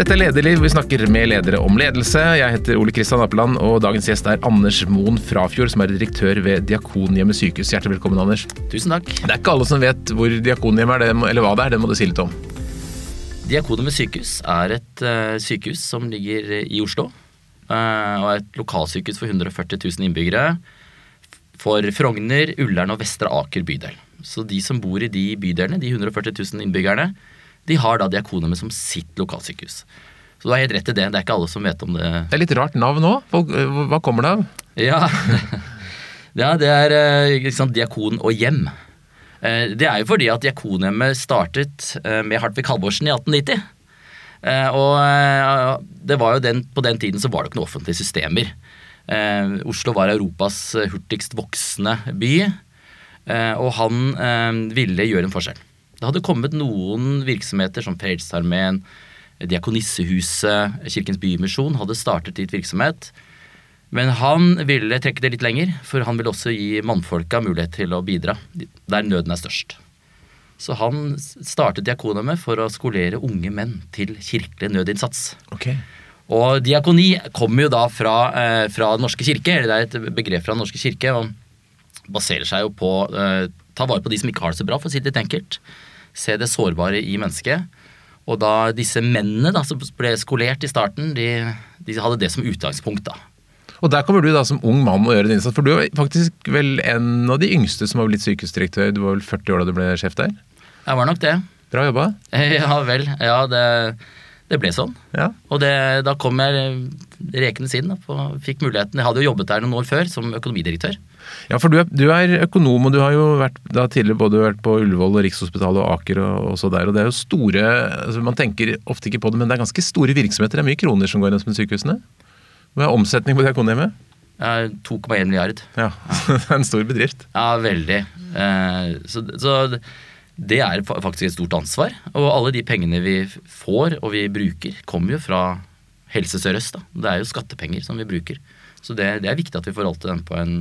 Dette er Lederliv, vi snakker med ledere om ledelse. Jeg heter Ole Kristian Appeland, og dagens gjest er Anders Moen Frafjord, som er direktør ved Diakonhjemmet sykehus. Hjertelig velkommen, Anders. Tusen takk. Det er ikke alle som vet hvor Diakonhjemmet er, eller hva det er. Det må du si litt om. Diakonhjemmet sykehus er et uh, sykehus som ligger i Oslo. Uh, og er et lokalsykehus for 140 000 innbyggere. For Frogner, Ullern og Vestre Aker bydel. Så de som bor i de bydelene, de 140 000 innbyggerne, de har da Diakonhjemmet som sitt lokalsykehus. Så du har helt rett i det. Det er ikke alle som vet om det. Det er litt rart navn òg. Hva kommer det av? Ja, ja det er liksom, diakon og hjem. Eh, det er jo fordi at Diakonhjemmet startet eh, med Hartvig Halvorsen i 1890. Eh, og det var jo den, på den tiden så var det ikke noen offentlige systemer. Oslo var Europas hurtigst voksende by, og han ville gjøre en forskjell. Det hadde kommet noen virksomheter som Frelsesarmeen, Diakonissehuset, Kirkens Bymisjon hadde startet dit virksomhet. Men han ville trekke det litt lenger, for han ville også gi mannfolka mulighet til å bidra der nøden er størst. Så han startet Diakonhjemmet for å skolere unge menn til kirkelig nødinnsats. Okay. Og diakoni kommer jo da fra, eh, fra Den norske kirke, eller det er et begrep fra Den norske kirke, og baserer seg jo på eh, ta vare på de som ikke har det så bra, for å si det litt enkelt se det sårbare i mennesket. Og da disse mennene da, som ble skolert i starten, de, de, hadde det som utgangspunkt. da. Og der kommer du da som ung mann og gjør en innsats, for du er faktisk vel en av de yngste som har blitt sykehusdirektør. Du var vel 40 år da du ble sjef der? Jeg var nok det. Bra jobba. Ja vel. Ja, det, det ble sånn. Ja. Og det, da kom jeg rekende inn og fikk muligheten. Jeg hadde jo jobbet der noen år før som økonomidirektør. Ja, for du er, du er, økonom, og du har jo vært, da tidligere både vært på Ullevål og Rikshospitalet og Aker og, og så der. Og det er jo store altså Man tenker ofte ikke på det, men det er ganske store virksomheter. Det er mye kroner som går gjennom sykehusene. Hva er omsetning på Diakonhjemmet? Ja, 2,1 milliard. Ja, så det er en stor bedrift. Ja, veldig. Eh, så, så det er faktisk et stort ansvar. Og alle de pengene vi får og vi bruker, kommer jo fra Helse Sør-Øst. Det er jo skattepenger som vi bruker. Så det, det er viktig at vi forvalter den på en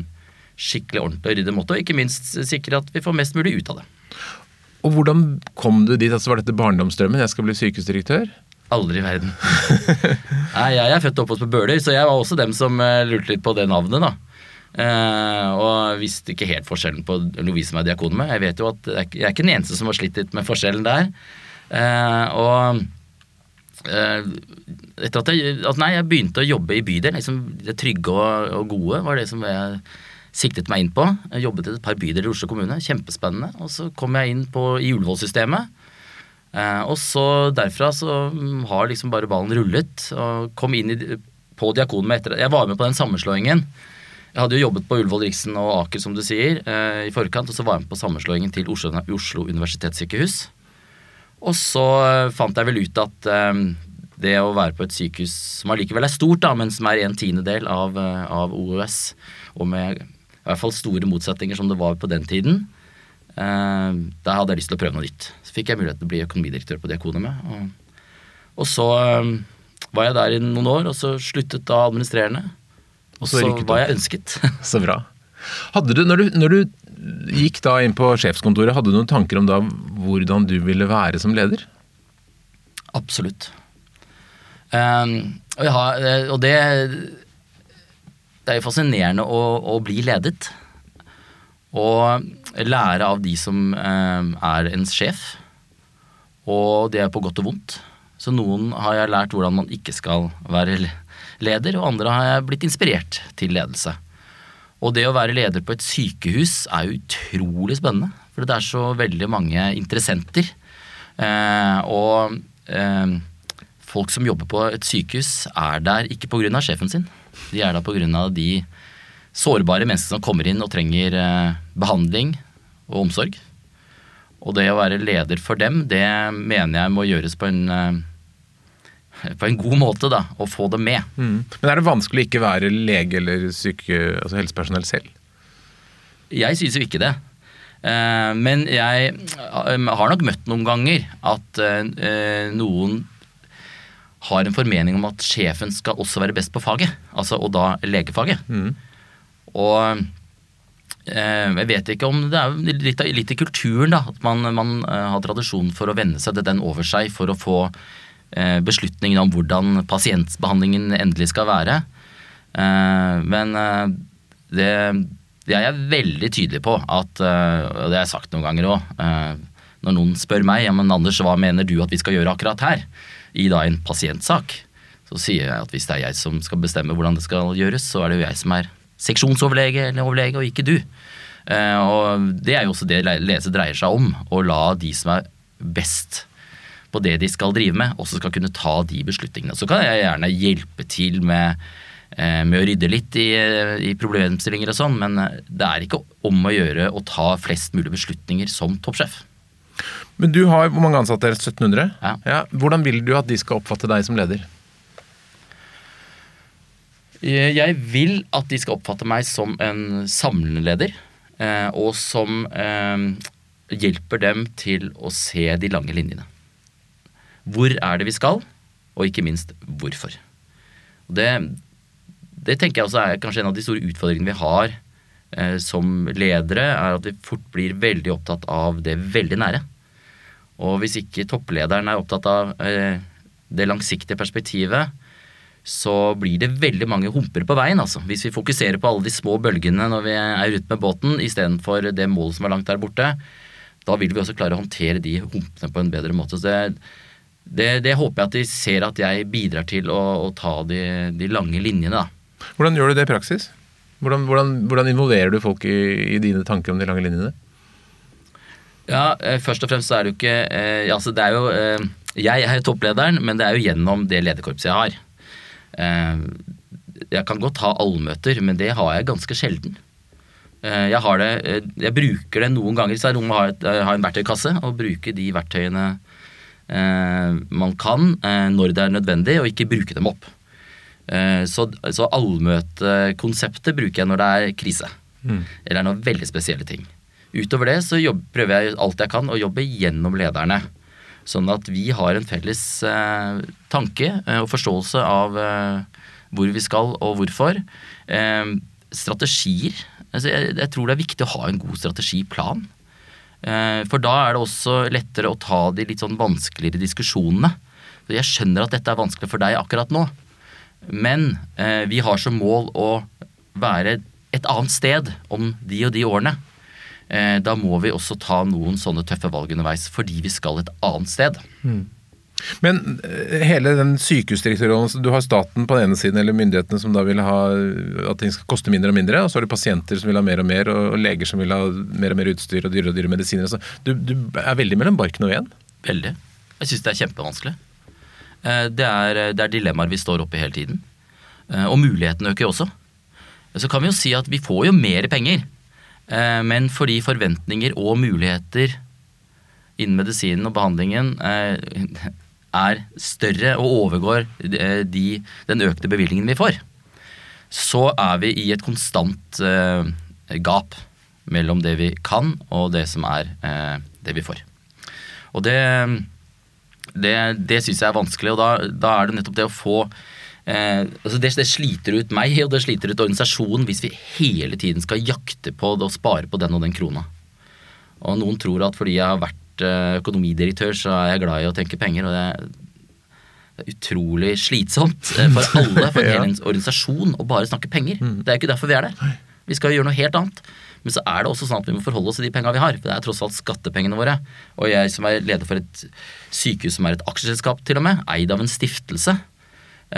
skikkelig ordentlig og ryddig måte, og ikke minst sikre at vi får mest mulig ut av det. Og hvordan kom du dit? Altså, var dette barndomsdrømmen? Jeg skal bli sykehusdirektør? Aldri i verden. Nei, jeg er født og oppvokst på Bøler, så jeg var også dem som uh, lurte litt på det navnet, da. Uh, og visste ikke helt forskjellen på Lovise som er diakon med. Jeg vet jo at jeg er ikke den eneste som har slitt litt med forskjellen der. Uh, og etter at jeg, at nei, jeg begynte å jobbe i bydel, liksom det trygge og, og gode var det som jeg siktet meg inn på. Jeg jobbet i et par bydeler i Oslo kommune. Kjempespennende. Og så kom jeg inn på, i Ullevål-systemet. Eh, og så derfra så har liksom bare ballen rullet. Og kom inn i, på Diakonen etter Jeg var med på den sammenslåingen. Jeg hadde jo jobbet på Ullevål, Riksen og Aker, som du sier, eh, i forkant. Og så var jeg med på sammenslåingen til Oslo, Oslo universitetssykehus. Og så eh, fant jeg vel ut at det å være på et sykehus som allikevel er stort, da, men som er en tiendedel av, av OUS, og med i hvert fall store motsetninger som det var på den tiden. Eh, da hadde jeg lyst til å prøve noe nytt. Så fikk jeg mulighet til å bli økonomidirektør på Diakonumet. Og, og så eh, var jeg der i noen år, og så sluttet da administrerende. Og så, så var jeg ønsket. så bra. Hadde du når, du, når du gikk da inn på sjefskontoret, hadde du noen tanker om da hvordan du ville være som leder? Absolutt. Um, og, har, og, det det er jo fascinerende å, å, bli ledet. Og lære av de som eh, er ens sjef. Og det er på godt og vondt. Så noen har jeg lært hvordan man ikke skal være leder, og andre har jeg blitt inspirert til ledelse. Og det å være leder på et sykehus er utrolig spennende. For det er så veldig mange interessenter. Eh, og eh, folk som jobber på et sykehus, er der ikke pga. sjefen sin. De er der pga. de sårbare menneskene som kommer inn og trenger eh, behandling og omsorg. Og det å være leder for dem, det mener jeg må gjøres på en, eh, på en god måte, da. Og få det med. Mm. Men er det vanskelig å ikke være lege eller syke, altså helsepersonell selv? Jeg syns jo ikke det. Eh, men jeg har nok møtt noen ganger at noen har en formening om at sjefen skal også være best på faget, altså, og da legefaget. Mm. Og eh, jeg vet ikke om det er litt, litt i kulturen, da, at man, man uh, har tradisjon for å vende seg til den over seg for å få eh, beslutningen om hvordan pasientbehandlingen endelig skal være. Eh, men eh, det, det er jeg veldig tydelig på, at, eh, og det har jeg sagt noen ganger òg. Når noen spør meg ja, men Anders, hva mener du at vi skal gjøre akkurat her, i da en pasientsak, så sier jeg at hvis det er jeg som skal bestemme hvordan det skal gjøres, så er det jo jeg som er seksjonsoverlege eller overlege, og ikke du. Og det er jo også det ledelse dreier seg om, å la de som er best på det de skal drive med, også skal kunne ta de beslutningene. Så kan jeg gjerne hjelpe til med Eh, med å rydde litt i, i problemstillinger og sånn, men eh, det er ikke om å gjøre å ta flest mulig beslutninger som toppsjef. Men du har hvor mange ansatte? 1700? Ja. ja. Hvordan vil du at de skal oppfatte deg som leder? Eh, jeg vil at de skal oppfatte meg som en samlende leder, og som hjelper dem til å se de lange linjene. Hvor er det vi skal, og ikke minst hvorfor. Det, det tenker jeg også er kanskje en av de store utfordringene vi har eh, som ledere, er at vi fort blir veldig opptatt av det veldig nære. Og hvis ikke topplederen er opptatt av eh, det langsiktige perspektivet, så blir det veldig mange humper på veien. altså. Hvis vi fokuserer på alle de små bølgene når vi er ute med båten, istedenfor det målet som er langt der borte, da vil vi også klare å håndtere de humpene på en bedre måte. Så det, det, det håper jeg at de ser at jeg bidrar til å, å ta de, de lange linjene. da. Hvordan gjør du det i praksis? Hvordan, hvordan, hvordan involverer du folk i, i, dine tanker om de lange linjene? Ja, eh, Først og fremst så er det jo ikke eh, altså det er jo, eh, Jeg er topplederen, men det er jo gjennom det lederkorpset jeg har. Eh, jeg kan godt ha allmøter, men det har jeg ganske sjelden. Eh, jeg, har det, eh, jeg bruker det noen ganger, så er det noe å ha, et, har en verktøykasse og bruker de verktøyene man kan når det er nødvendig, og ikke bruke dem opp. Eh, så, så allmøtekonseptet bruker jeg når det er krise. Mm. Eller noen veldig spesielle ting. Utover det så jobb, prøver jeg alt jeg kan å jobbe gjennom lederne. Sånn at vi har en felles eh, tanke eh, og forståelse av eh, hvor vi skal og hvorfor. Eh, strategier. Altså jeg, jeg, tror det er viktig å ha en god strategiplan. Eh, for da er det også lettere å ta de litt sånn vanskeligere diskusjonene. Så jeg skjønner at dette er vanskelig for deg akkurat nå. Men eh, vi har som mål å være et annet sted om de og de årene. Eh, da må vi også ta noen sånne tøffe valg underveis, fordi vi skal et annet sted. Mm. Men eh, hele den sykehusdirektørrollen Du har staten på den ene siden, eller myndighetene som da vil ha at ting skal koste mindre og mindre, og så har du pasienter som vil ha mer og mer, og leger som vil ha mer og mer utstyr og dyrere og dyrere medisiner. Så du, du er veldig mellom barken og veden? Veldig. Jeg syns det er kjempevanskelig. Eh, det er, det er dilemmaer vi står oppe i hele tiden. Eh, og mulighetene øker også. Så kan vi jo si at vi får jo mer penger, eh, men fordi forventninger og muligheter innen medisinen og behandlingen er større og overgår de, den økte bevilgningen vi får, så er vi i et konstant gap mellom det vi kan og det som er det vi får. Og det det, det syns jeg er vanskelig, og da, da, er det nettopp det å få eh, altså det, det, sliter ut meg, og det sliter ut organisasjonen hvis vi hele tiden skal jakte på det og spare på den og den krona. Og noen tror at fordi jeg har vært eh, økonomidirektør, så er jeg glad i å tenke penger, og det det er utrolig slitsomt eh, for alle, for en hel organisasjon, å bare snakke penger. Mm. Det er ikke derfor vi er der. Vi skal gjøre noe helt annet. Men så er det også sånn at vi må forholde oss til de penga vi har. For det er tross alt skattepengene våre. Og jeg som er leder for et sykehus som er et aksjeselskap, til og med, eid av en stiftelse.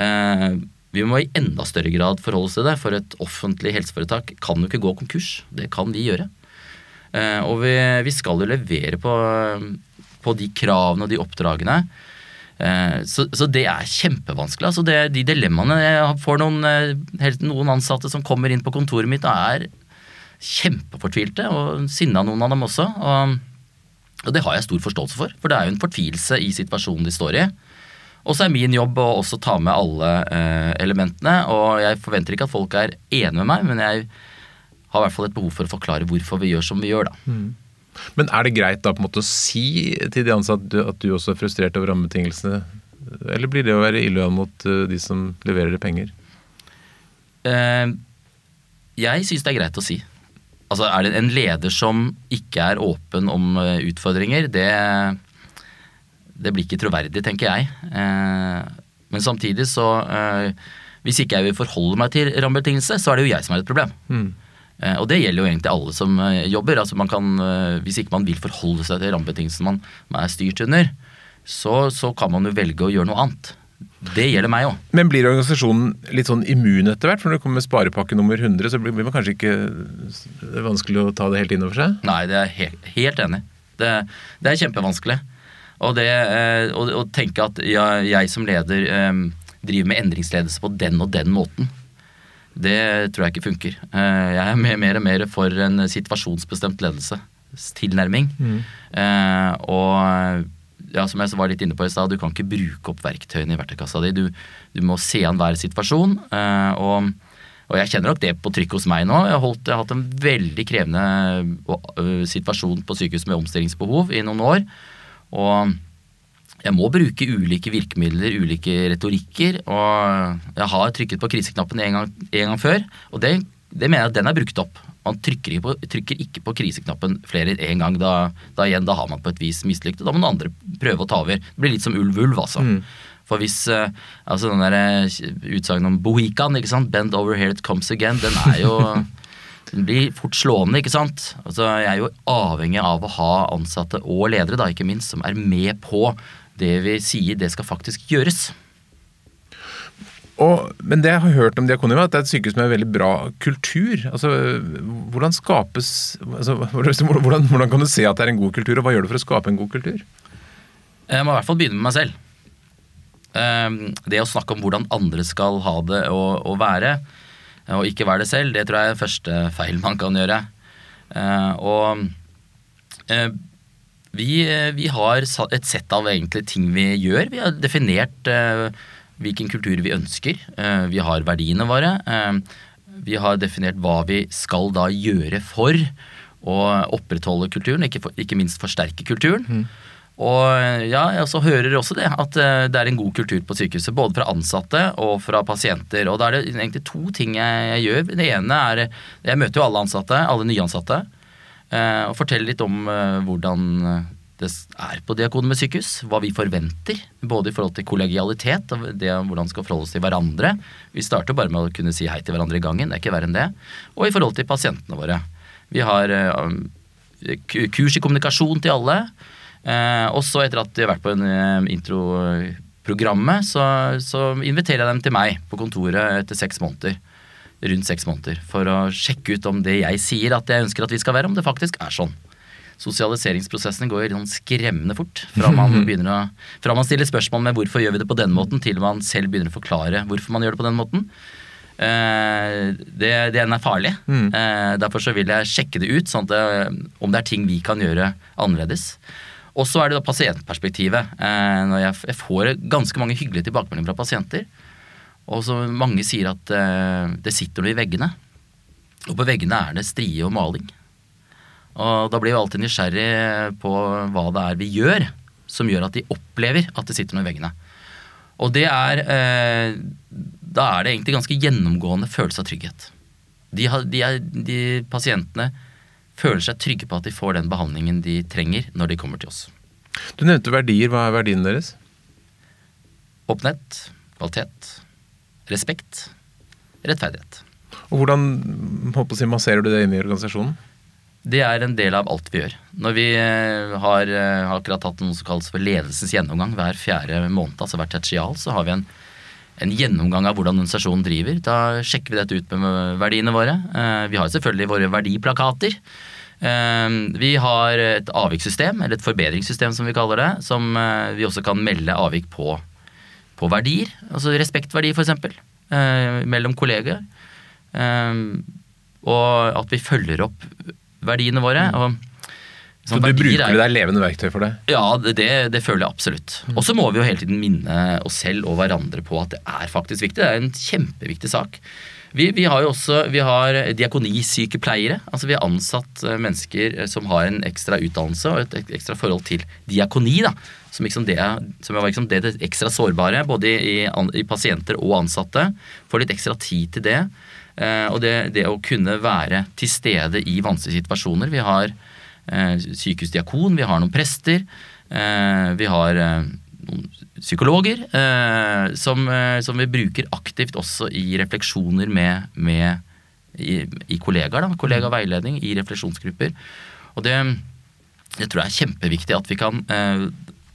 Eh, vi må i enda større grad forholde oss til det, for et offentlig helseforetak kan jo ikke gå konkurs. Det kan vi gjøre. Eh, og vi, skal jo levere på, på, de kravene og de oppdragene. Eh, så, så, det er kjempevanskelig. Altså det, de dilemmaene Jeg får noen, eh, noen ansatte som kommer inn på kontoret mitt er kjempefortvilte, og sinna noen av dem også. Og, og, det har jeg stor forståelse for, for det er jo en fortvilelse i situasjonen de står i. Og så er min jobb å også ta med alle eh, elementene, og jeg forventer ikke at folk er enige med meg, men jeg har i hvert fall et behov for å forklare hvorfor vi gjør som vi gjør, da. Mm. Men er det greit da på en måte å si til de ansatte at du også er frustrert over rammebetingelsene? Eller blir det å være illojal mot uh, de som leverer penger? Eh, jeg syns det er greit å si. Altså, er det en leder som ikke er åpen om eh, utfordringer, det, det blir ikke troverdig, tenker jeg. Eh, men samtidig så eh, Hvis ikke jeg vil forholde meg til rammebetingelser, så er det jo jeg som er et problem. Mm. og det gjelder jo egentlig alle som jobber. altså man kan, Hvis ikke man vil forholde seg til rammebetingelsene man, man er styrt under, så, så kan man jo velge å gjøre noe annet. Det gjelder meg òg. Men blir organisasjonen litt sånn immun etter hvert? For når det kommer sparepakke nummer 100, så blir man kanskje ikke Det er vanskelig å ta det helt inn over seg? Nei, det er helt, helt enig. Det, det er kjempevanskelig. Og det eh, å, tenke at jeg, jeg som leder eh, driver med endringsledelse på den og den måten, det tror jeg ikke funker. Eh, jeg er mer, mer og mer for en situasjonsbestemt ledelsestilnærming. Eh, og ja, som jeg var litt inne på i stad, du kan ikke bruke opp verktøyene i verktøykassa di. Du, du må se an hver situasjon. eh, og, og jeg kjenner nok det på trykk hos meg nå. Jeg har, holdt, jeg har hatt en veldig krevende øh, situasjon på sykehus med omstillingsbehov i noen år. Og jeg må bruke ulike virkemidler, ulike retorikker. Og jeg har trykket på kriseknappen en gang, en gang før, og det, det mener jeg at den er brukt opp. Man trykker ikke, på, trykker ikke på kriseknappen flere én gang. Da, da, igjen, da har man på et vis mislykket. Da må noen andre prøve å ta over. Det blir litt som ulv-ulv, altså. For hvis eh, altså den der eh, utsagnet om bohikan, ikke sant, 'bend over here it comes again', den er jo den blir fort slående, ikke sant. Altså, jeg er jo avhengig av å ha ansatte og ledere, da, ikke minst, som er med på det vi sier det skal faktisk gjøres. Og, men det jeg har hørt om Diakonhjemmet, at det er et sykehus med veldig bra kultur. Altså, Hvordan skapes altså, hvordan, hvordan kan du se at det er en god kultur, og hva gjør du for å skape en god kultur? Jeg må i hvert fall begynne med meg selv. Ehm, Det å snakke om hvordan andre skal ha det og være, og ikke være det selv, det tror jeg er første feil man kan gjøre. Eh, Og eh, vi, vi har et sett av egentlig ting vi gjør. Vi har definert eh, hvilken kultur vi ønsker. Eh, Vi har verdiene våre. Eh, Vi har definert hva vi skal da gjøre for å opprettholde kulturen, ikke, for, ikke minst forsterke kulturen. Og ja, jeg også hører også det, at eh, det er en god kultur på sykehuset. Både fra ansatte og fra pasienter. Og da er det egentlig to ting jeg, gjør. Det ene er Jeg møter jo alle ansatte, alle nyansatte. eh, Og forteller litt om eh, hvordan det er på Diakonhjemmet sykehus. Hva vi forventer. Både i forhold til kollegialitet og det hvordan skal forholde oss til hverandre. Vi starter bare med å kunne si hei til hverandre i gangen. Det er ikke verre enn det. Og i forhold til pasientene våre. Vi har eh, kurs i kommunikasjon til alle. Eh, også etter at de har vært på en eh, introprogrammet, så, så inviterer jeg dem til meg på kontoret etter seks måneder. Rundt seks måneder. For å sjekke ut om det jeg sier at jeg ønsker at vi skal være, om det faktisk er sånn. Sosialiseringsprosessen går sånn skremmende fort. Fra man, begynner å, fra man stiller spørsmål med hvorfor gjør vi det på den måten, til man selv begynner å forklare hvorfor man gjør det på den måten. Eh, det, den er farlig. Eh, derfor så vil jeg sjekke det ut, sånn at det, om det er ting vi kan gjøre annerledes. Og så er det da pasientperspektivet. Eh, når jeg, jeg får ganske mange hyggelige tilbakemeldinger fra pasienter. Og så mange sier at eh, det sitter noe i veggene. Og på veggene er det strie og maling. Og da blir vi alltid nysgjerrig på hva det er vi gjør som gjør at de opplever at det sitter noe i veggene. Og det er eh, Da er det egentlig ganske gjennomgående følelse av trygghet. De, har, de, er, de pasientene føler seg trygge på at de får den behandlingen de trenger når de kommer til oss. Du nevnte verdier. Hva er verdiene deres? Åpenhet, kvalitet, respekt, rettferdighet. Og hvordan håper jeg, masserer du det inn i organisasjonen? Det er en del av alt vi gjør. Når vi eh, har, eh, har akkurat hatt noe som kalles for ledelsens gjennomgang hver fjerde måned, altså hvert tertial, så har vi en, en gjennomgang av hvordan organisasjonen driver. Da sjekker vi dette ut med verdiene våre. Eh, Vi har selvfølgelig våre verdiplakater. Vi har et avvikssystem, eller et forbedringssystem som vi kaller det, som vi også kan melde avvik på, på verdier. Altså respektverdi, eh, mellom kolleger. Og at vi følger opp verdiene våre. Og, Så du bruker er- det, det er levende verktøy for det? ja, det, det, føler jeg absolutt. Og så må vi jo hele tiden minne oss selv og hverandre på at det er faktisk viktig. Det er en kjempeviktig sak. Vi, vi har jo også vi har diakonisykepleiere. Altså vi har ansatt eh, mennesker eh, som har en ekstra utdannelse og et ekstra forhold til diakoni. da, Som, liksom det, som er liksom det, det ekstra sårbare, både i, i pasienter og ansatte. Får litt ekstra tid til det. Eh, og det, det å kunne være til stede i vanskelige situasjoner. Vi har eh, sykehusdiakon, vi har noen prester. Eh, vi har noen psykologer som, som vi bruker aktivt også i refleksjoner med, med i, i kollegaer. da, Kollegaveiledning i refleksjonsgrupper. Og det, det tror jeg er kjempeviktig at vi kan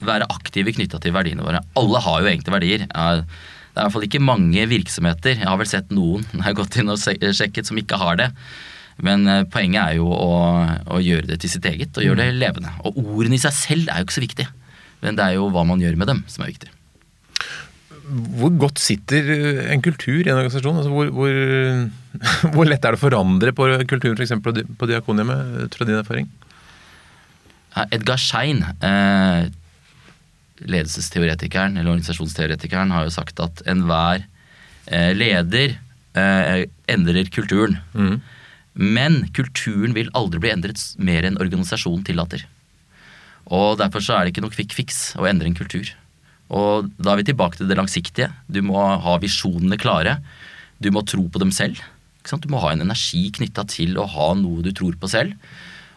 være aktive knytta til verdiene våre. Alle har jo egentlig verdier. Eh, det er i hvert fall ikke mange virksomheter, jeg har vel sett noen jeg har gått inn og sjekket, som ikke har det. Men eh, poenget er jo å, å gjøre det til sitt eget, og gjøre det levende. Og ordene i seg selv er jo ikke så viktig, men det er jo hva man gjør med dem som er viktig. Hvor godt sitter eh, en kultur i en organisasjon? Altså hvor, hvor, hvor lett er det å forandre på kulturen f.eks. på Diakonhjemmet, ut fra din erfaring? Edgar Schein, eh, ledelsesteoretikeren eller organisasjonsteoretikeren, har jo sagt at enhver eh, leder eh, endrer kulturen. Mm. Men kulturen vil aldri bli endret mer enn organisasjonen tillater. Og Derfor så er det ikke noe quick fix å endre en kultur. Og Da er vi tilbake til det langsiktige. Du må ha visjonene klare. Du må tro på dem selv. Ikke sant? Du må ha en energi knytta til å ha noe du tror på selv.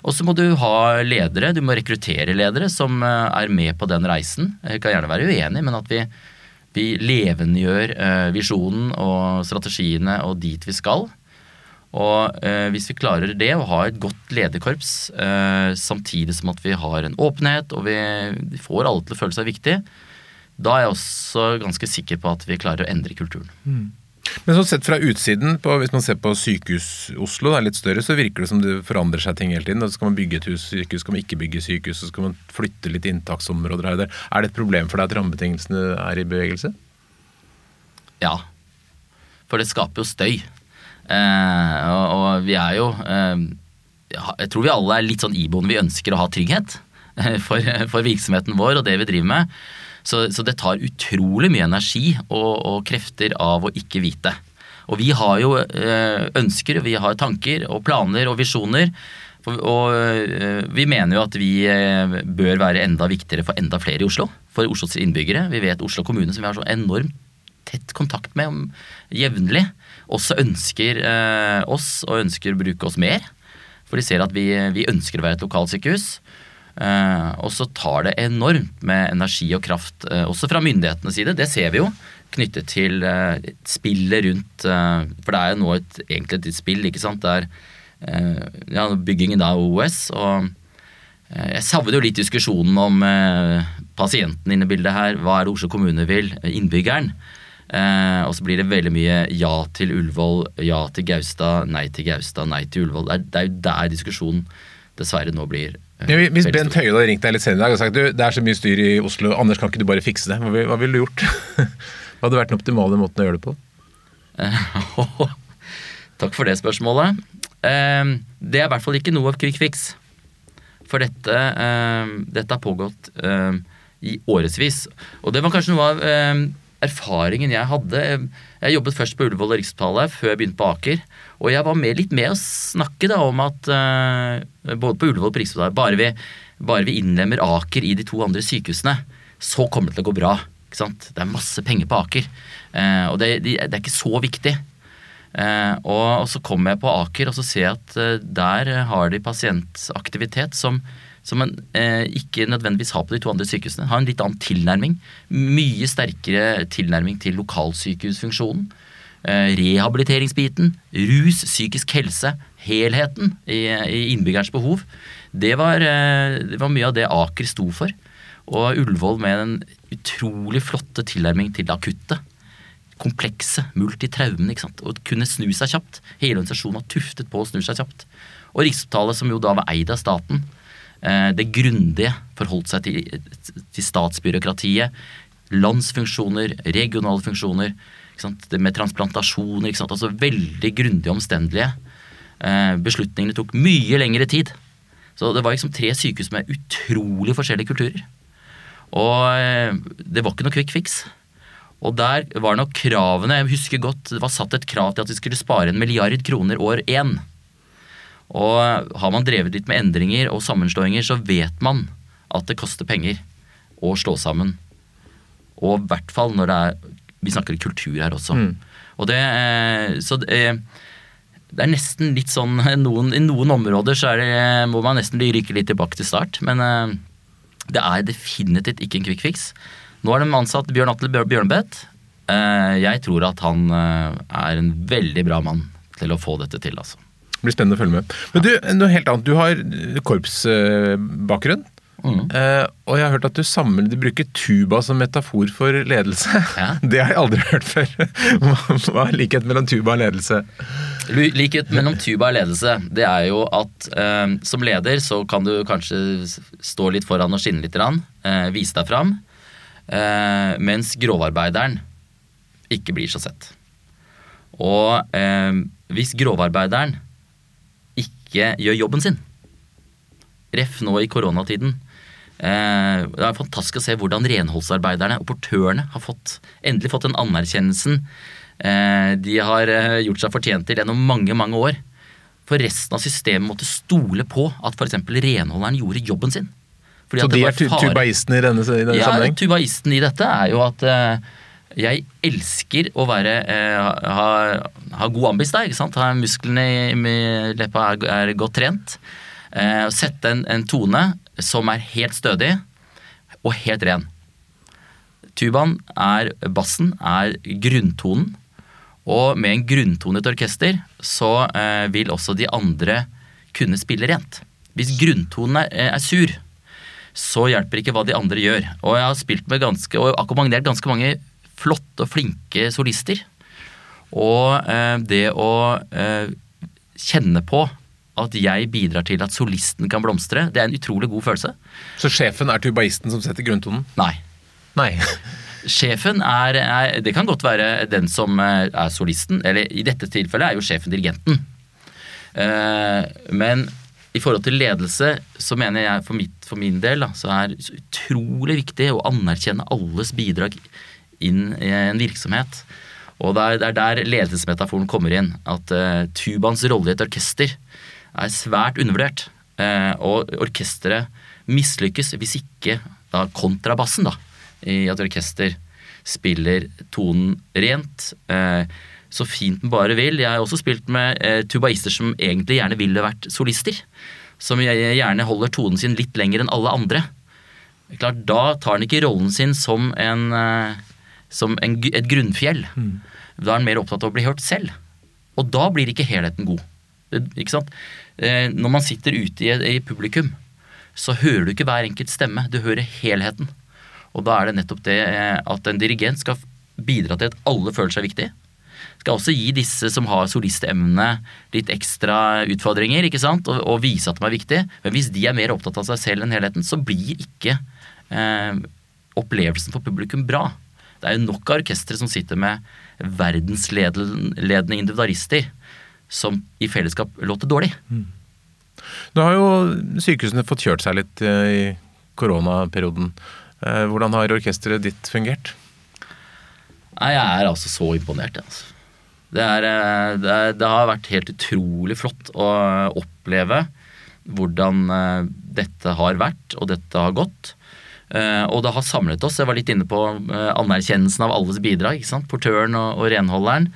Og så må du ha ledere, du må rekruttere ledere som eh, er med på den reisen. Jeg kan gjerne være uenig, men at vi, vi levendegjør eh, visjonen og strategiene og dit vi skal. Og eh, hvis vi klarer det, å ha et godt lederkorps, samtidig som at vi har en åpenhet og vi, får alle til å føle seg viktig, da er jeg også ganske sikker på at vi klarer å endre kulturen. Men sånn sett fra utsiden, på, hvis man ser på sykehus Oslo, det er litt større, så virker det som det forandrer seg ting hele tiden. Da skal man bygge et hus, sykehus, skal man ikke bygge sykehus, så skal man flytte litt inntaksområder her og der. Er det et problem for deg at rammebetingelsene er i bevegelse? Ja. For det skaper jo støy. Eh, og, og vi er jo eh, Jeg tror vi alle er litt sånn iboende. Vi ønsker å ha trygghet eh, for, for virksomheten vår og det vi driver med. Så, så det tar utrolig mye energi og, og krefter av å ikke vite. Og vi har jo eh, ønsker, vi har tanker og planer og visjoner. Og eh, vi mener jo at vi eh, bør være enda viktigere for enda flere i Oslo. For Oslos innbyggere. Vi vet Oslo kommune, som vi har så enormt tett kontakt med jevnlig, også ønsker oss og ønsker å bruke oss mer. For de ser at vi, vi ønsker å være et lokalsykehus. Eh, og så tar det enormt med energi og kraft, eh, også fra myndighetenes side. Det ser vi jo. Knyttet til eh, spillet rundt For det er jo nå et, egentlig et spill, ikke sant. Det er ja, byggingen av OS. og jeg savner jo litt diskusjonen om pasienten inne i bildet her. Hva er det Oslo kommune vil? Innbyggeren. Eh, og så blir det veldig mye ja til Ullevål, ja til Gaustad, nei til Gaustad, nei til Ullevål. Det er, det er jo der diskusjonen dessverre nå blir Hvis Bent. Høie hadde ringt deg litt senere i dag og sagt du, det er så mye styr i Oslo, Anders, kan ikke du bare fikse det? Hva, vil- hva ville du gjort? Hva hadde vært den optimale måten å gjøre det på? Takk for det spørsmålet. Eh, Det er i hvert fall ikke noe quick fix. For dette, eh, dette har pågått eh, i årevis. Og det var kanskje noe av eh, erfaringen jeg hadde. Jeg jobbet først på Ullevål og Rikshospitalet før jeg begynte på Aker. Og jeg var med, litt med å snakke da om at eh, både på Ullevål og på bare vi, bare vi innlemmer Aker i de to andre sykehusene, så kommer det til å gå bra. Ikke sant? Det er masse penger på Aker. Eh, og det, det er ikke så viktig. Eh, og, så kommer jeg på Aker og så ser jeg at der har de pasientaktivitet som, som man eh, ikke nødvendigvis har på de to andre sykehusene. Har en litt annen tilnærming. Mye sterkere tilnærming til lokalsykehusfunksjonen. Eh, rehabiliteringsbiten, rus, psykisk helse, helheten i, i innbyggerens behov. Det var, eh, det var mye av det Aker sto for. Og Ullevål med den utrolig flotte tilnærming til det akutte komplekse, multitraumene. ikke? Å kunne snu seg kjapt. Hele organisasjonen var tuftet på å snu seg kjapt. Og Rikshospitalet, som jo da var eid av staten, det grundige forholdt seg til, til statsbyråkratiet. Landsfunksjoner, regionale funksjoner, med transplantasjoner. Altså veldig grundige og omstendelige. Eh, Beslutningene tok mye lengre tid. Så det var liksom tre sykehus med utrolig forskjellige kulturer. Og eh, det var ikke noe quick fix. Og der var nok kravene Jeg husker godt det var satt et krav til at vi skulle spare en milliard kroner år én. Og har man drevet litt med endringer og sammenslåinger, så vet man at det koster penger å slå sammen. Og i hvert fall når det er Vi snakker kultur her også. Mm. Og det eh, Så det, det er nesten litt sånn noen, I noen områder så er det, må man nesten rykke litt tilbake til start. Men eh, Det er definitivt ikke en quick fix. Nå har de ansatt Bjørn Atle Bjør- Bjørnbeth. Eh, Jeg tror at han eh, er en veldig bra mann til å få dette til, altså. Det blir spennende å følge med. Men du, noe helt annet. Du har korpsbakgrunn. Mm. Uh, og jeg har hørt at du, samler, du bruker tuba som metafor for ledelse. Ja. Det har jeg aldri hørt før. Hva er likheten mellom tuba og ledelse? Likhet mellom tuba og ledelse, det er jo at uh, som leder så kan du kanskje stå litt foran og skinne litt, eh, vise deg fram, eh, mens grovarbeideren ikke blir så sett. Og eh, hvis grovarbeideren ikke gjør jobben sin, ref nå i koronatiden, eh, det er fantastisk å se hvordan renholdsarbeiderne og portørene har fått, endelig fått den anerkjennelsen eh, de har eh, gjort seg fortjent til gjennom mange, mange år. For resten av systemet måtte stole på at f.eks. renholderen gjorde jobben sin. Fordi Så at det de var er tubaisten tubaistene i denne, i denne ja, sammenheng? tubaisten i dette er jo at jeg elsker å være eh, ha, ha god ambis da, ikke sant? Ha musklene i, leppa er, er godt trent. Eh, sette en, en tone som er helt stødig og helt ren. Tubaen er bassen, er grunntonen. Og med en grunntonet orkester, så eh, vil også de andre kunne spille rent. Hvis grunntonen er, er sur, så hjelper ikke hva de andre gjør. Og jeg har spilt med ganske, og akkompagnert ganske mange flotte og flinke solister. Og eh, det å eh, kjenne på at jeg bidrar til at solisten kan blomstre, det er en utrolig god følelse. Så sjefen er tubaisten som setter grunntonen? Nei. Nei. Sjefen er, er Det kan godt være den som eh, er solisten, eller i dette tilfellet er jo sjefen dirigenten. Men i forhold til ledelse så mener jeg for, mitt, for min del da, så er det utrolig viktig å anerkjenne alles bidrag inn i en virksomhet. Og det er, det er der ledelsesmetaforen kommer inn. At uh, tubaens rolle i et orkester er svært undervurdert. Uh, og orkesteret mislykkes hvis ikke da kontrabassen da, i et orkester spiller tonen rent. Uh, så fint den bare vil. Jeg har også spilt med eh, tubaister som egentlig gjerne ville vært solister. Som gjerne holder tonen sin litt lenger enn alle andre. Klart, Da tar han ikke rollen sin som, en, eh, som en, et grunnfjell. Da er en mer opptatt av å bli hørt selv. Og da blir ikke helheten god. Det, ikke sant? Eh, når man sitter ute i, i publikum, så hører du ikke hver enkelt stemme. Du hører helheten. Og da er det nettopp det eh, at en dirigent skal bidra til at alle føler seg viktig. Skal også gi disse som har solistemne litt ekstra utfordringer, ikke sant? Og, og vise at de er viktige. Men hvis de er mer opptatt av seg selv enn helheten, så blir ikke eh, opplevelsen for publikum bra. Det er jo nok av orkestre som sitter med verdensledende individualister som i fellesskap låter dårlig. Nå har jo sykehusene fått kjørt seg litt eh, i koronaperioden. Eh, Hvordan har orkesteret ditt fungert? Nei, jeg er altså så imponert, altså. Det, er, eh, det, er, det har vært helt utrolig flott å oppleve hvordan dette har vært, og dette har gått. Eh, Og det har samlet oss. Jeg var litt inne på eh, anerkjennelsen av alles bidrag. ikke sant? Portøren og, og renholderen.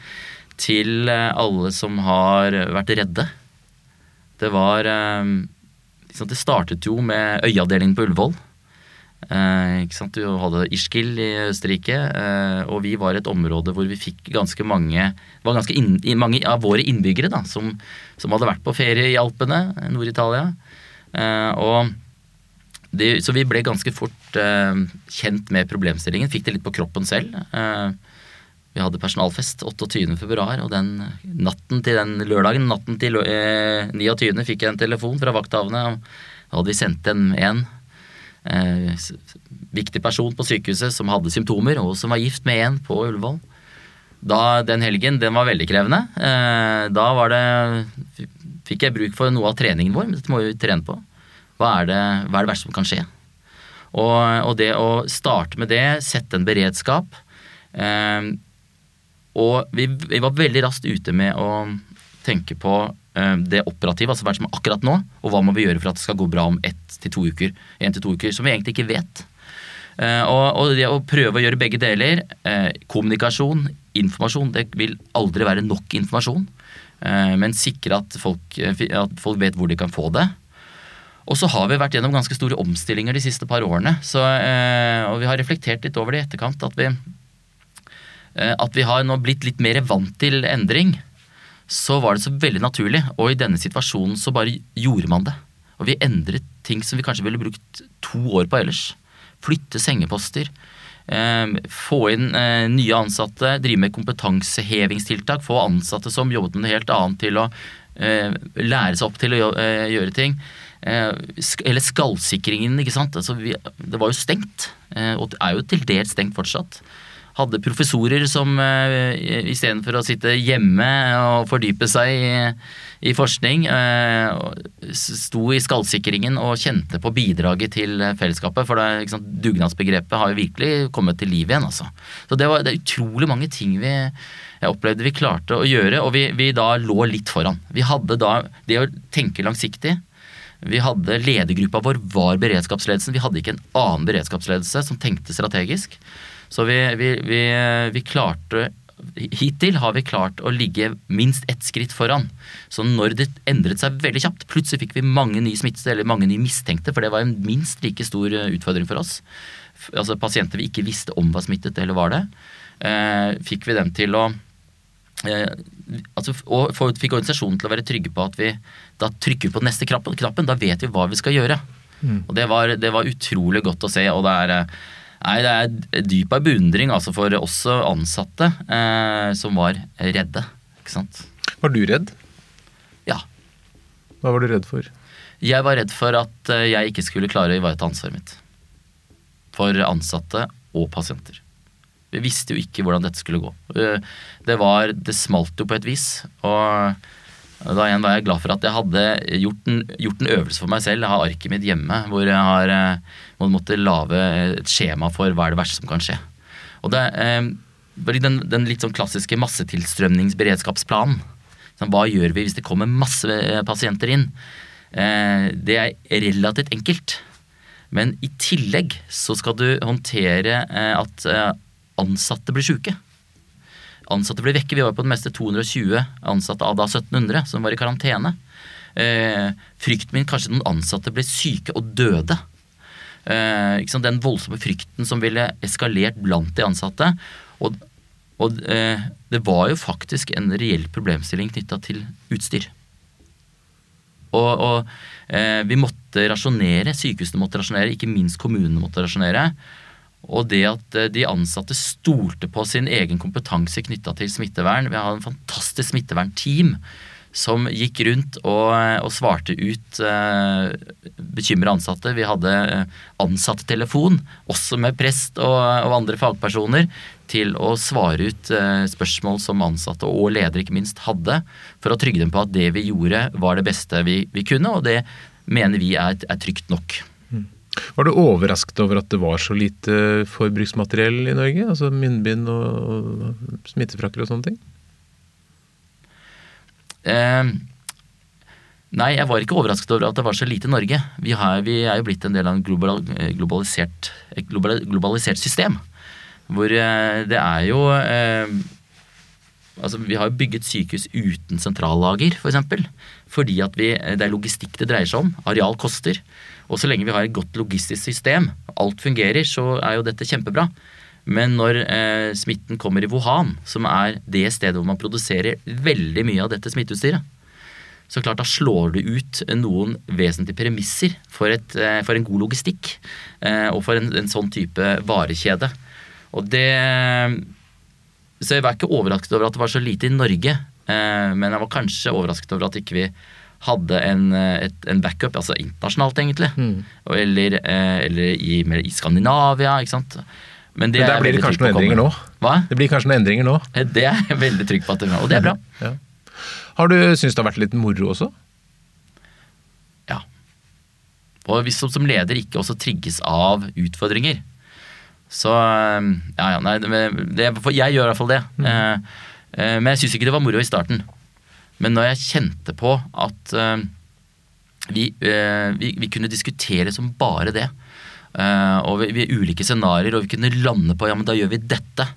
Til eh, alle som har vært redde. Det var sant? Det startet jo med øyeavdelingen på Ullevål. Eh, ikke sant? Du hadde Ischgl i Østerrike, eh, og vi var et område hvor vi fikk ganske mange var ganske inn, mange av våre innbyggere da, som, som hadde vært på ferie i Alpene, Nord-Italia. Eh, og det, så vi ble ganske fort eh, kjent med problemstillingen. Fikk det litt på kroppen selv. Eh, vi hadde personalfest 28. februar, og den natten til den lørdagen, natten til eh, 29. fikk jeg en telefon fra vakthavende. Da hadde vi sendt en, en eh, viktig person på sykehuset som hadde symptomer, og som var gift med en på Ullevål. Da, den helgen den var veldig krevende. Eh, da var det, fikk jeg bruk for noe av treningen vår, men dette må vi trene på. Hva er det, hva er det verste som kan skje? Og, og det å starte med det, sette en beredskap eh, Og vi, vi var veldig raskt ute med å tenke på eh, det operative, altså hva som er akkurat nå, og hva må vi gjøre for at det skal gå bra om ett til to uker, en til to uker, som vi egentlig ikke vet. Eh, og, og det å prøve å gjøre begge deler, eh, kommunikasjon, informasjon, det vil aldri være nok informasjon, eh, men sikre at folk, at folk vet hvor de kan få det. Og så har vi vært gjennom ganske store omstillinger de siste par årene. Så, eh, og vi har reflektert litt over det i etterkant. At vi, eh, at vi har nå blitt litt mer vant til endring. Så var det så veldig naturlig, og i denne situasjonen så bare gjorde man det. Og vi endret ting som vi kanskje ville brukt to år på ellers. Flytte sengeposter. Eh, få inn nye ansatte, drive med kompetansehevingstiltak. Få ansatte som jobbet med noe helt annet til å lære seg opp til å gjøre ting. Eh, eller skallsikringen, ikke sant. Altså, vi, det var jo stengt, eh, og det er jo til dels stengt fortsatt. Hadde professorer som eh, istedenfor å sitte hjemme og fordype seg i, i forskning, sto i skallsikringen og kjente på bidraget til fellesskapet. For det, sant, dugnadsbegrepet har jo virkelig kommet til liv igjen. Altså. Så det, var, det er utrolig mange ting vi jeg opplevde vi klarte å gjøre, og vi, vi da lå litt foran. Vi hadde da det å tenke langsiktig. Vi hadde Ledergruppa vår var beredskapsledelsen. Vi hadde ikke en annen beredskapsledelse som tenkte strategisk. Så vi, vi, vi, vi klarte Hittil har vi klart å ligge minst ett skritt foran. Så når det endret seg veldig kjapt, plutselig fikk vi mange nye smittede eller mange nye mistenkte, for det var en minst like stor eh, utfordring for oss. Altså Pasienter vi ikke visste om var smittet eller var det, eh, fikk vi dem til å altså, og fikk organisasjonen til å være trygge på at vi da trykker på neste knappen, knappen da vet vi hva vi skal gjøre. Og det var, det var utrolig godt å se. og det er, eh, nei, det er dyp av beundring altså for også ansatte eh, som var redde. Ikke sant? Var du redd? Ja. Hva var du redd for? Jeg var redd for at eh, jeg ikke skulle klare å ivareta ansvaret mitt. For ansatte og pasienter. Vi visste jo ikke hvordan dette skulle gå. Eh, Det, var, det smalt jo på et vis. Og da igjen var jeg glad for at jeg hadde gjort en, gjort en øvelse for meg selv. Jeg har arket mitt hjemme hvor jeg har eh, må- måtte lage et skjema for hva er det verste som kan skje. Og det, eh, den, den litt sånn klassiske massetilstrømningsberedskapsplanen. Hva gjør vi hvis det kommer masse pasienter inn? Det er relativt enkelt. Men i tillegg så skal du håndtere at ansatte blir syke. Ansatte blir vekke. Vi var på det meste 220 ansatte av da 1700 som var i karantene. Eh, frykten min kanskje noen ansatte ble syke og døde. Eh, sant? Den voldsomme frykten som ville eskalert blant de ansatte. Og, og eh, det var jo faktisk en reell problemstilling knytta til utstyr. Og, og eh, vi måtte rasjonere, sykehusene måtte rasjonere, ikke minst kommunene måtte rasjonere. Og det at eh, de ansatte stolte på sin egen kompetanse knytta til smittevern. Vi har en fantastisk smittevernteam som gikk rundt og, og svarte ut eh, bekymra ansatte. Vi hadde ansattetelefon, ansatttelefon, også med prest og, og andre fagpersoner, til å svare ut eh, spørsmål som ansatte og ledere ikke minst hadde, for å trygge dem på at det vi gjorde var det beste vi, vi kunne, og det mener vi er, er trygt nok. Var du overrasket over at det var så lite forbruksmateriell i Norge? Altså munnbind og smittefrakker og sånne ting? Eh, nei, jeg var ikke overrasket over at det var så lite i Norge. Vi, har, vi er jo blitt en del av global, globalisert, et globalisert system. Hvor eh, det er jo eh, Altså, vi har bygget sykehus uten sentrallager, f.eks. For fordi vi, det er logistikk det dreier seg om. Areal koster. Og så lenge vi har et godt logistisk system, alt fungerer, så er jo dette kjempebra. Men når eh, smitten kommer i Wuhan, som er det stedet hvor man produserer veldig mye av dette smitteutstyret, så klart da slår du ut noen vesentlige premisser for, et, eh, for en god logistikk eh, og for en, en sånn type varekjede. Og det Så jeg var ikke overrasket over at det var så lite i Norge, eh, men jeg var kanskje overrasket over at ikke vi hadde en, eh, et, en backup, altså internasjonalt egentlig. mm. Eller, eh, eller i, mer i Skandinavia, ikke sant. Men, det Men er der blir det kanskje noen endringer nå? Hva? Det blir kanskje noen endringer nå? Det er jeg veldig trygg på at det Og det er bra. Ja. Har du syntes det har vært litt moro også? Ja. Og hvis du som leder ikke også trigges av utfordringer, så eh, Ja, ja, nei, det, jeg gjør i hvert fall det. Eh, eh, men jeg syns ikke det var moro i starten. Men når jeg kjente på at eh, vi, eh, vi, vi kunne diskutere som bare det, eh, og vi, vi ulike scenarioer, og vi kunne lande på ja, men da gjør vi dette.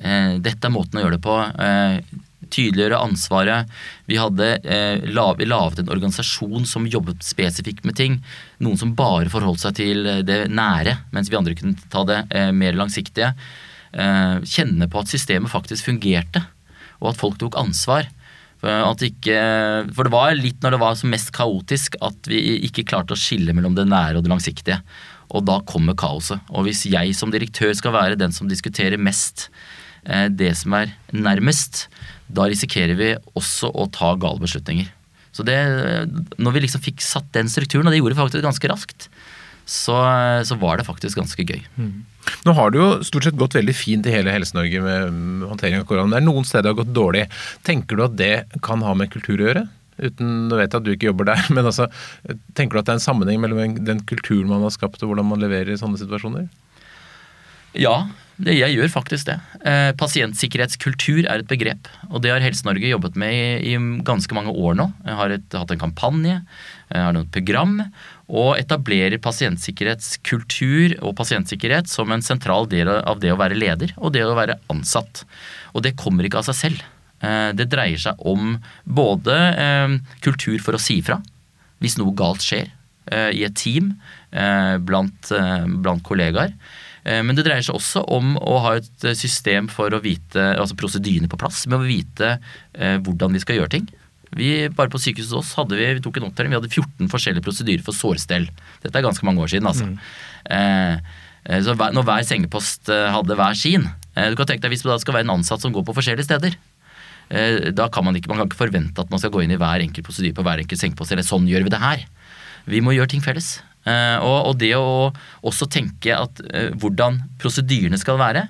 Dette er måten å gjøre det på. Tydeliggjøre ansvaret. Vi hadde lav, laget en organisasjon som jobbet spesifikt med ting. Noen som bare forholdt seg til det nære, mens vi andre kunne ta det mer langsiktige. Kjenne på at systemet faktisk fungerte, og at folk tok ansvar. For, ikke, for, det var litt når det var som mest kaotisk at vi ikke klarte å skille mellom det nære og det langsiktige. Og da kommer kaoset. Og hvis jeg som direktør skal være den som diskuterer mest eh, det som er nærmest, da risikerer vi også å ta gale beslutninger. Så det, når vi liksom fikk satt den strukturen, og det gjorde vi faktisk ganske raskt, så, så var det faktisk ganske gøy. Mm. Nå har det jo stort sett gått veldig fint i hele Helse-Norge med håndtering av korona. Det er noen steder det har gått dårlig. Tenker du at det kan ha med kultur å gjøre? Uten, Nå vet jeg at du ikke jobber der, men altså, tenker du at det er en sammenheng mellom den kulturen man har skapt og hvordan man leverer i sånne situasjoner? Ja, det, jeg gjør faktisk det. Eh, pasientsikkerhetskultur er et begrep. Og det har Helse-Norge jobbet med i, i, ganske mange år nå. Jeg har et, hatt en kampanje, har et program, og etablerer pasientsikkerhetskultur og pasientsikkerhet som en sentral del av det å være leder og det å være ansatt. Og det kommer ikke av seg selv. Eh, det dreier seg om både eh, kultur for å si fra hvis noe galt skjer eh, i et team blant, blant kollegaer. Men det dreier seg også om å ha et system for å vite, altså prosedyrene på plass. Med å vite hvordan vi skal gjøre ting. Vi, bare på sykehuset hos oss hadde vi, vi tok en opptelling, vi hadde 14 forskjellige prosedyrer for sårstell. Dette er ganske mange år siden, altså. Mm. så når hver sengepost hadde hver sin Du kan tenke deg hvis det skal være en ansatt som går på forskjellige steder. Eh, da kan man ikke, man kan ikke forvente at man skal gå inn i hver enkelt prosedyre på hver enkelt sengepost. Eller sånn gjør vi det her. Vi må gjøre ting felles. Eh, og, og det å også tenke at eh, hvordan prosedyrene skal være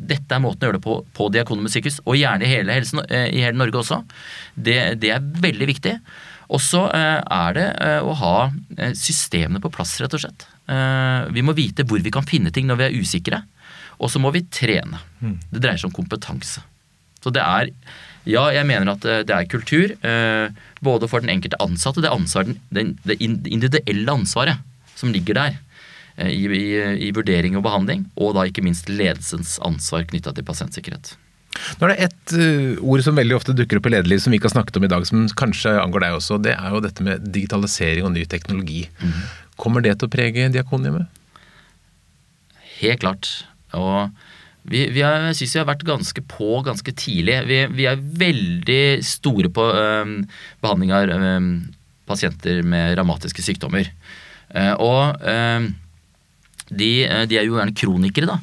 dette er måten å gjøre det på på Diakonhjemmet sykehus, og gjerne i hele, helsen, i hele Norge også. Det, det, er veldig viktig. Og så er det å ha systemene på plass, rett og slett. Vi må vite hvor vi kan finne ting når vi er usikre. Og så må vi trene. Mm. Det dreier seg om kompetanse. Så det er Ja, jeg mener at eh, det er kultur. Eh, både for den enkelte ansatte, det, ansvar, den, det individuelle ansvaret som ligger der. Eh, I, i, i, vurdering og behandling, og da ikke minst ledelsens ansvar knytta til pasientsikkerhet. Nå er det ett ord som veldig ofte dukker opp i lederliv som vi ikke har snakket om i dag, som kanskje angår deg også. Det er jo dette med digitalisering og ny teknologi. Mm. Kommer det til å prege Diakonhjemmet? Helt klart. Og vi, vi har, syns vi har vært ganske på ganske tidlig. Vi, vi er veldig store på um, behandling av um, pasienter med revmatiske sykdommer. Uh, og um, de, de, er jo gjerne kronikere, da.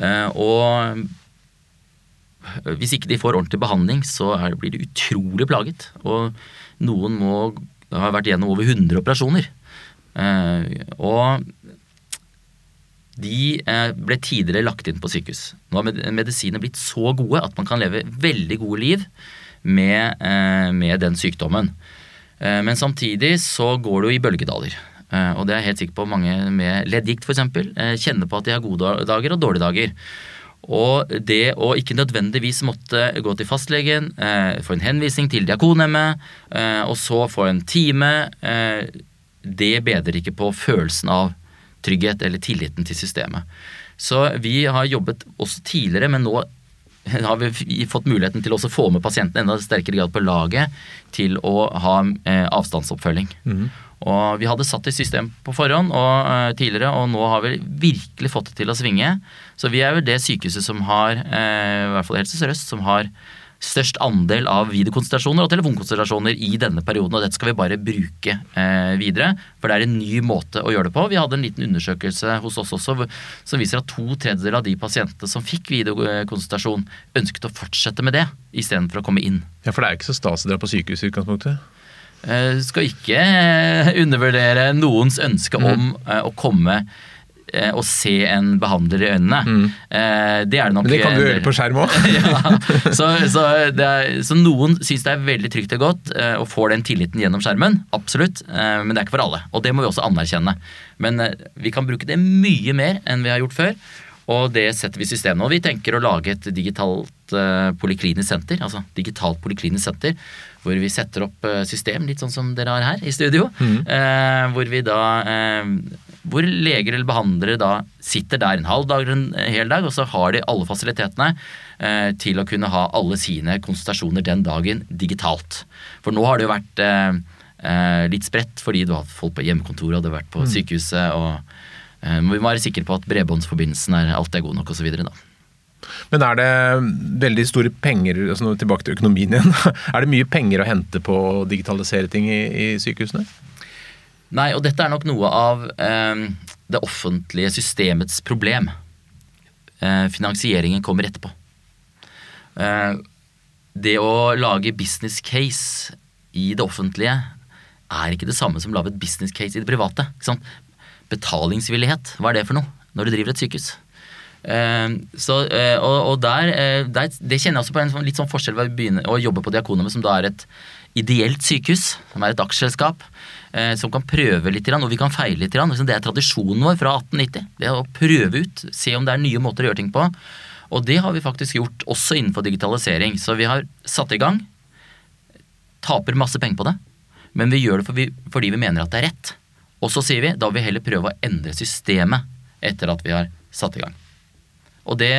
Uh, og hvis ikke de får ordentlig behandling, så er, blir de utrolig plaget. Og noen må ha vært gjennom over 100 operasjoner. Uh, og de eh, ble tidligere lagt inn på sykehus. Nå har medisinene blitt så gode at man kan leve veldig gode liv med, eh, med den sykdommen. Eh, men samtidig så går det jo i bølgedaler. Og det er jeg helt sikker på mange med leddgikt f.eks. kjenner på at de har gode dager og dårlige dager. Og det å ikke nødvendigvis måtte gå til fastlegen, få en henvisning til Diakonhjemmet, og så få en time, det bedrer ikke på følelsen av trygghet eller tilliten til systemet. Så vi har jobbet også tidligere, men nå har vi fått muligheten til å få med pasientene enda sterkere grad på laget til å ha eh, avstandsoppfølging. Mm. Og Vi hadde satt i system på forhånd og, uh, tidligere, og nå har vi virkelig fått det til å svinge. Så vi er vel det sykehuset som har, uh, i hvert fall Helse Sør-Øst, som har størst andel av videokonsultasjoner og telefonkonsultasjoner i denne perioden, og dette skal vi bare bruke eh, videre. For det er en ny måte å gjøre det på. Vi hadde en liten undersøkelse hos oss også som viser at to tredjedeler av de pasientene som fikk videokonsultasjon, ønsket å fortsette med det istedenfor å komme inn. Ja, For det er ikke så stas å dra på sykehus i utgangspunktet? Eh, skal ikke eh, undervurdere noens ønske mm. om eh, å komme Eh, å se en behandler i øynene. Mm. Eh, det er det nok Men det kan du gjøre på skjerm òg. ja, så, så, så, noen syns det er veldig trygt og godt eh, og får den tilliten gjennom skjermen. Absolutt. Men det er ikke for alle. Og det må vi også anerkjenne. Men vi kan bruke det mye mer enn vi har gjort før. Og det setter vi i systemet. Og vi tenker å lage et digitalt poliklinisk senter. Altså digitalt poliklinisk senter hvor vi setter opp system, litt sånn som dere har her i studio. Mm. hvor vi da hvor leger eller behandlere da sitter der en halv dag eller en hel dag, og så har de alle fasilitetene eh, til å kunne ha alle sine konsultasjoner den dagen digitalt. For nå har det jo vært eh, eh litt spredt fordi du har hatt folk på hjemmekontoret og du har vært på mm. sykehuset. og eh, må være sikre på at bredbåndsforbindelsen er, alltid er god nok osv. Men er det veldig store penger, altså tilbake til økonomien igjen, er det mye penger å hente på å digitalisere ting i, i sykehusene? Nei, og dette er nok noe av eh, det offentlige systemets problem. Eh, finansieringen kommer etterpå. Eh, det å lage business case i det offentlige er ikke det samme som å lage et business case i det private. Betalingsvillighet, hva er det for noe når du driver et sykehus? Uh, så, uh, og, og der, uh, der, Det kjenner jeg også på en sånn, litt sånn forskjell ved å begynne å jobbe på Diakonene, som da er et ideelt sykehus, som er et aksjeselskap. Eh, som kan prøve litt, og vi kan feile litt. Liksom, det er tradisjonen vår fra 1890. Det å prøve ut, se om det er nye måter å gjøre ting på. Og det har vi faktisk gjort også innenfor digitalisering. Så vi har satt i gang. Taper masse penger på det, men vi gjør det fordi vi mener at det er rett. Og så sier vi da vil vi heller prøve å endre systemet etter at vi har satt i gang. Og det,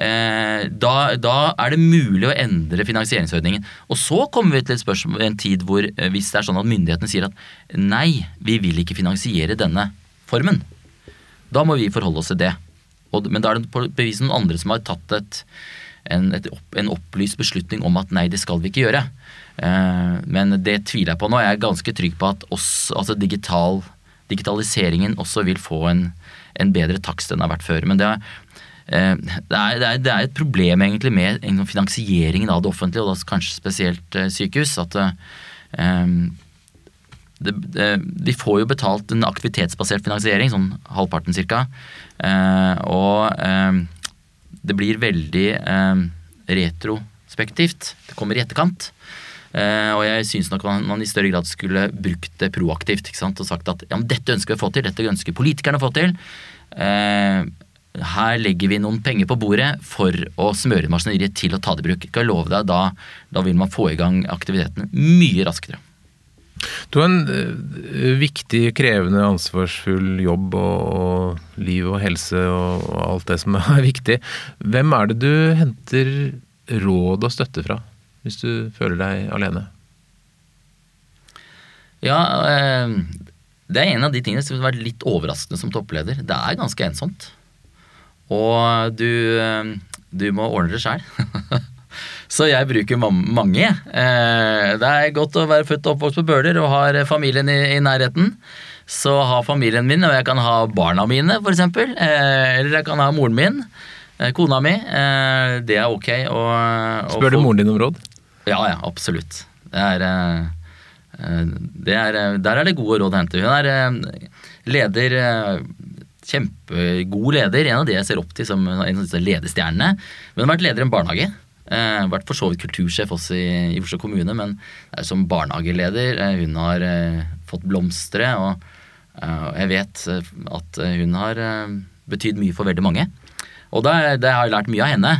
eh, da, da, er det mulig å endre finansieringsordningen. Og så kommer vi til et spørsmål, en tid hvor eh, hvis det er sånn at myndighetene sier at nei, vi vil ikke finansiere denne formen, da må vi forholde oss til det. Og, men da er det bevis noen andre som har tatt et, en, et, en, opplyst beslutning om at nei, det skal vi ikke gjøre. Eh, men det tviler jeg på nå. Jeg er ganske trygg på at oss, altså digital, digitaliseringen også vil få en, en bedre takst enn det har vært før. Men det, Eh, det er, det, er, det er, et problem egentlig med finansieringen av det offentlige, og da kanskje spesielt eh, sykehus. at um, det, vi får jo betalt en aktivitetsbasert finansiering, sånn halvparten ca. Og det blir veldig retrospektivt. Det kommer i etterkant. Uh, og jeg syns nok man, man, i større grad skulle brukt det proaktivt og sagt at ja, dette ønsker vi å få til, dette ønsker politikerne å få til. Uh, her legger vi noen penger på bordet for å smøre maskineriet til å ta det i bruk. Kan jeg love deg, da, da vil man få i gang aktiviteten mye raskere. Du har en uh, viktig, krevende, ansvarsfull jobb og, og liv og helse og, og, alt det som er viktig. Hvem er det du henter råd og støtte fra, hvis du føler deg alene? Ja, uh, det er en av de tingene som har vært litt overraskende som toppleder. Det er ganske ensomt. Og du, eh, du må ordne det sjæl. Så jeg bruker mange. Eh, det er godt å være født og oppvokst på Bøler og har familien i, nærheten. Så ha familien min, og jeg kan ha barna mine, f.eks. Eh, eller jeg kan ha moren min. Kona mi. Det er ok. Og, og Spør du moren din om råd? Ja, ja, absolutt. Det er, det er, der er det gode råd å hente. Hun er leder Kjempegod leder. En av de jeg ser opp til som en av disse ledestjernene. Hun har vært leder i en barnehage. Eh, vært for så vidt kultursjef også i, i, Oslo kommune, men er som barnehageleder. Eh, hun har eh, fått blomstre, og eh, jeg vet at hun har betydd mye for veldig mange. Og det, det har jeg lært mye av henne.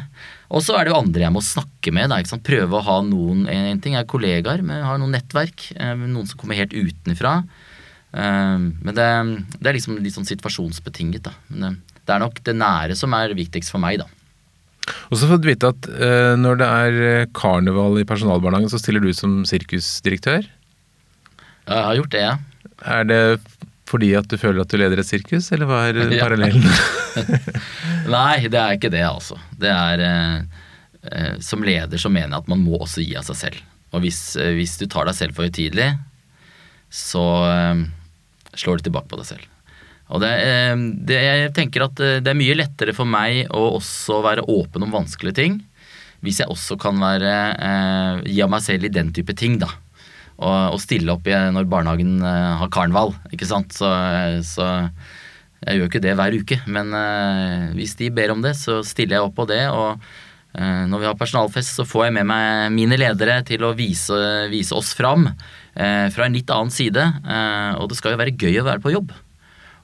Og så er det jo andre jeg må snakke med. Da, Prøve å ha noen En ting er kollegaer, men har noen nettverk. Noen som kommer helt utenfra. Ehm, men det, det, er liksom litt sånn situasjonsbetinget. da. Men det, det, er nok det nære som er viktigst for meg, da. Og så fått vite at uh, når det er eh, karneval i personalbarnehagen, så stiller du som sirkusdirektør? Ja, jeg har gjort det, ja. Er det fordi at du føler at du leder et sirkus, eller hva er ja. parallellen? Nei, det er ikke det, altså. Det er uh, uh, Som leder så mener jeg at man må også gi av seg selv. Og hvis, hvis du tar deg selv for høytidelig, så slår du tilbake på deg selv. Og det, eh, det, jeg tenker at eh, det er mye lettere for meg å også være åpen om vanskelige ting, hvis jeg også kan være, eh, gi av meg selv i den type ting, da. Og, og stille opp når barnehagen eh, har karneval, ikke sant. Så, så, jeg gjør ikke det hver uke, men eh, hvis de ber om det, så stiller jeg opp på det. og eh, når vi har personalfest, så får jeg med meg mine ledere til å vise, vise oss fram eh, fra en litt annen side. Eh, og det skal jo være gøy å være på jobb.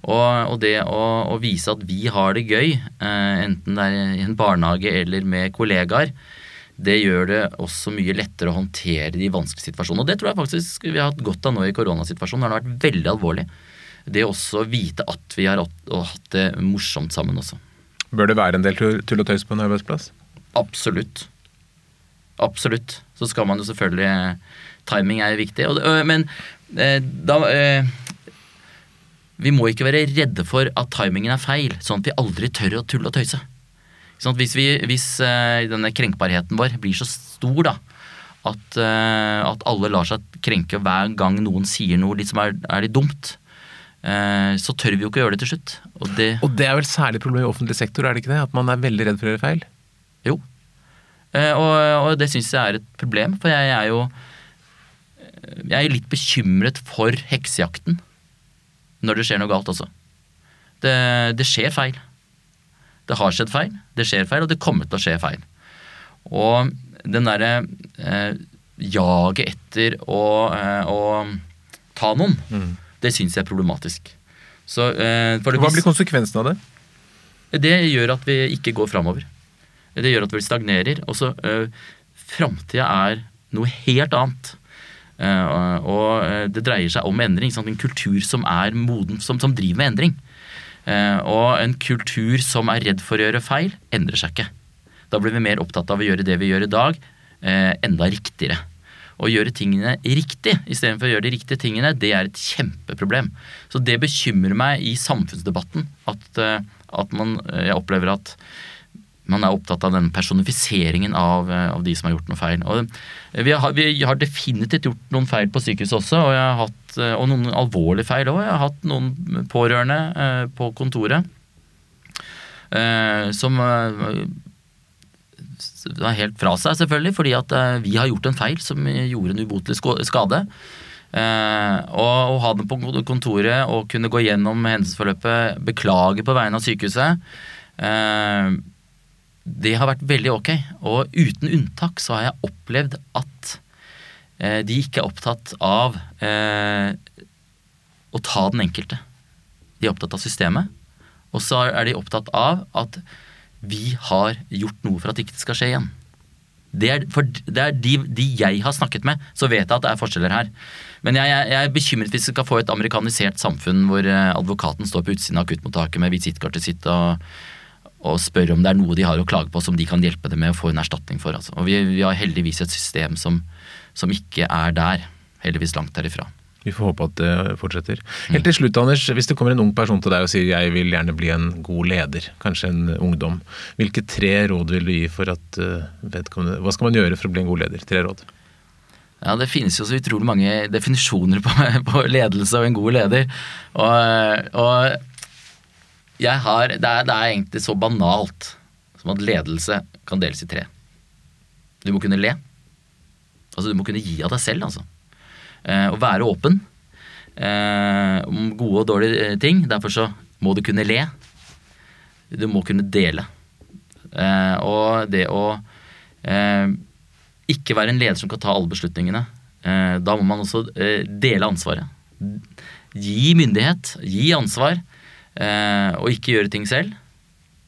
Og, og det å, å, vise at vi har det gøy, eh, enten det er i en barnehage eller med kollegaer, det gjør det også mye lettere å håndtere de vanskelige situasjonene. Og det tror jeg faktisk vi har hatt godt av nå i koronasituasjonen. Det har vært veldig alvorlig. det også vite at vi har hatt, hatt det morsomt sammen også. Bør det være en del tull og tøys på en arbeidsplass? Absolutt. Absolutt. Så skal man jo selvfølgelig Timing er viktig. Men eh, da eh, Vi må ikke være redde for at timingen er feil, sånn at vi aldri tør å tulle og tøyse. Sånn at hvis, vi, hvis eh, denne krenkbarheten vår blir så stor, da, at, eh, at alle lar seg krenke hver gang noen sier noe litt som er, er litt dumt, eh, så tør vi jo ikke å gjøre det til slutt. Og det Og det er vel særlig problemet i offentlig sektor, er det ikke det? At man er veldig redd for å gjøre feil? Jo. Eh, og, og det syns jeg er et problem, for jeg er jo Jeg er litt bekymret for heksejakten når det skjer noe galt også. Det, det skjer feil. Det har skjedd feil, det skjer feil, og det kommer til å skje feil. Og den derre eh, jaget etter å, eh, å ta noen, det syns jeg er problematisk. Så, eh, Hva blir konsekvensen av det? det gjør at vi ikke går framover. Det gjør at vi stagnerer. Og så uh, Framtida er noe helt annet. Uh, og eh, det dreier seg om endring. Sant? En kultur som er moden, som, som driver med endring. Uh, og en kultur som er redd for å gjøre feil, endrer seg ikke. Da blir vi mer opptatt av å gjøre det vi gjør i dag, uh, enda riktigere. Å gjøre tingene riktig istedenfor å gjøre de riktige tingene, det er et kjempeproblem. Så det bekymrer meg i samfunnsdebatten at, eh, at man, eh, jeg opplever at man er opptatt av den personifiseringen av, eh, av de som har gjort noe feil. Eh, vi, har, vi har definitivt gjort noen feil på sykehuset også, og, hatt, eh, og noen alvorlige feil òg. Jeg har hatt noen pårørende på kontoret som er helt fra seg, selvfølgelig, fordi at vi har gjort en feil som gjorde en ubotelig skade. Og å ha dem på kontoret og kunne gå gjennom hendelsesforløpet, beklage på vegne av sykehuset, eh, det har vært veldig ok. Og uten unntak så har jeg opplevd at eh, de ikke er opptatt av eh, å ta den enkelte. De er opptatt av systemet. Og så er de opptatt av at vi har gjort noe for at ikke det skal skje igjen. Det er, for det er de, de jeg har snakket med, så vet jeg at det er forskjeller her. Men jeg, jeg, jeg er bekymret hvis vi skal få et amerikanisert samfunn hvor eh, advokaten står på utsiden av akuttmottaket med visittkortet sitt og, og spør om det er noe de har å klage på som de kan hjelpe dem med å få en erstatning for. Altså. Og vi, vi har heldigvis et system som, som ikke er der. Heldigvis langt derifra. Vi får håpe at det fortsetter. Helt til slutt, Anders. Hvis det kommer en ung person til deg og sier jeg vil gjerne bli en god leder, kanskje en ungdom, hvilke tre råd vil du gi for at eh, vedkommende Hva skal man gjøre for å bli en god leder? Tre råd. Ja, Det finnes jo så utrolig mange definisjoner på, på ledelse og en god leder. Og, og har det er, det er egentlig så banalt som at ledelse kan deles i tre. Du må kunne le. Altså Du må kunne gi av deg selv, altså. Eh, og være åpen eh, om gode og dårlige ting. Derfor så må du kunne le. Du må kunne dele. Eh, og det å eh, ikke være en leder som kan ta alle beslutningene. Eh, da må man også eh, dele ansvaret. Gi myndighet, gi ansvar, eh, og ikke gjøre ting selv.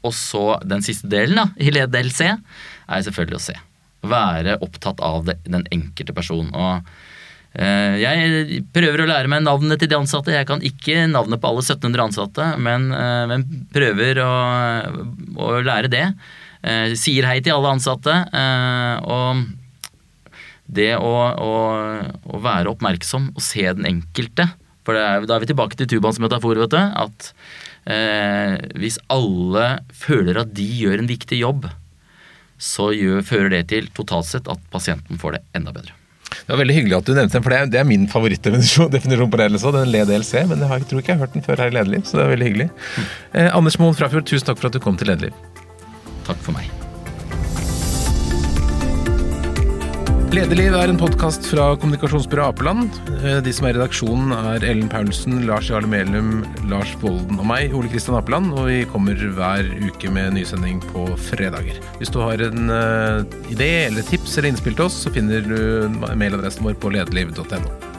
Og så den siste delen da, i ledelse er selvfølgelig å se. Være opptatt av det, den enkelte person. Og eh, jeg prøver å lære meg navnet til de ansatte. Jeg kan ikke navnet på alle 1700 ansatte, men, eh, men prøver å, å lære det. Eh, sier hei til alle ansatte. Eh, og det å, å, å være oppmerksom og se den enkelte For det er, da er vi tilbake til Tubans metafor, vet du. At eh, hvis alle føler at de gjør en viktig jobb, så gjør, fører det til totalt sett at pasienten får det enda bedre. Det var veldig hyggelig at du nevnte den, for det er, det er min favorittdefinisjon definisjon på ledelse, den LEDLC, men jeg, tror ikke jeg har hørt den før her i Lederliv, så det er veldig hyggelig. Eh, Anders Moen Frafjord, tusen takk for at du kom til Lederliv. Takk for meg. Lederliv er en podkast fra kommunikasjonsbyrået Apeland. Eh, De som er i redaksjonen er Ellen Paulsen, Lars Jarle Melum, Lars Volden og meg, Ole Kristian Apeland. Og vi kommer hver uke med nysending på fredager. Hvis du har en eh, idé eller tips eller innspill til oss, så finner du mailadressen vår på lederliv.no.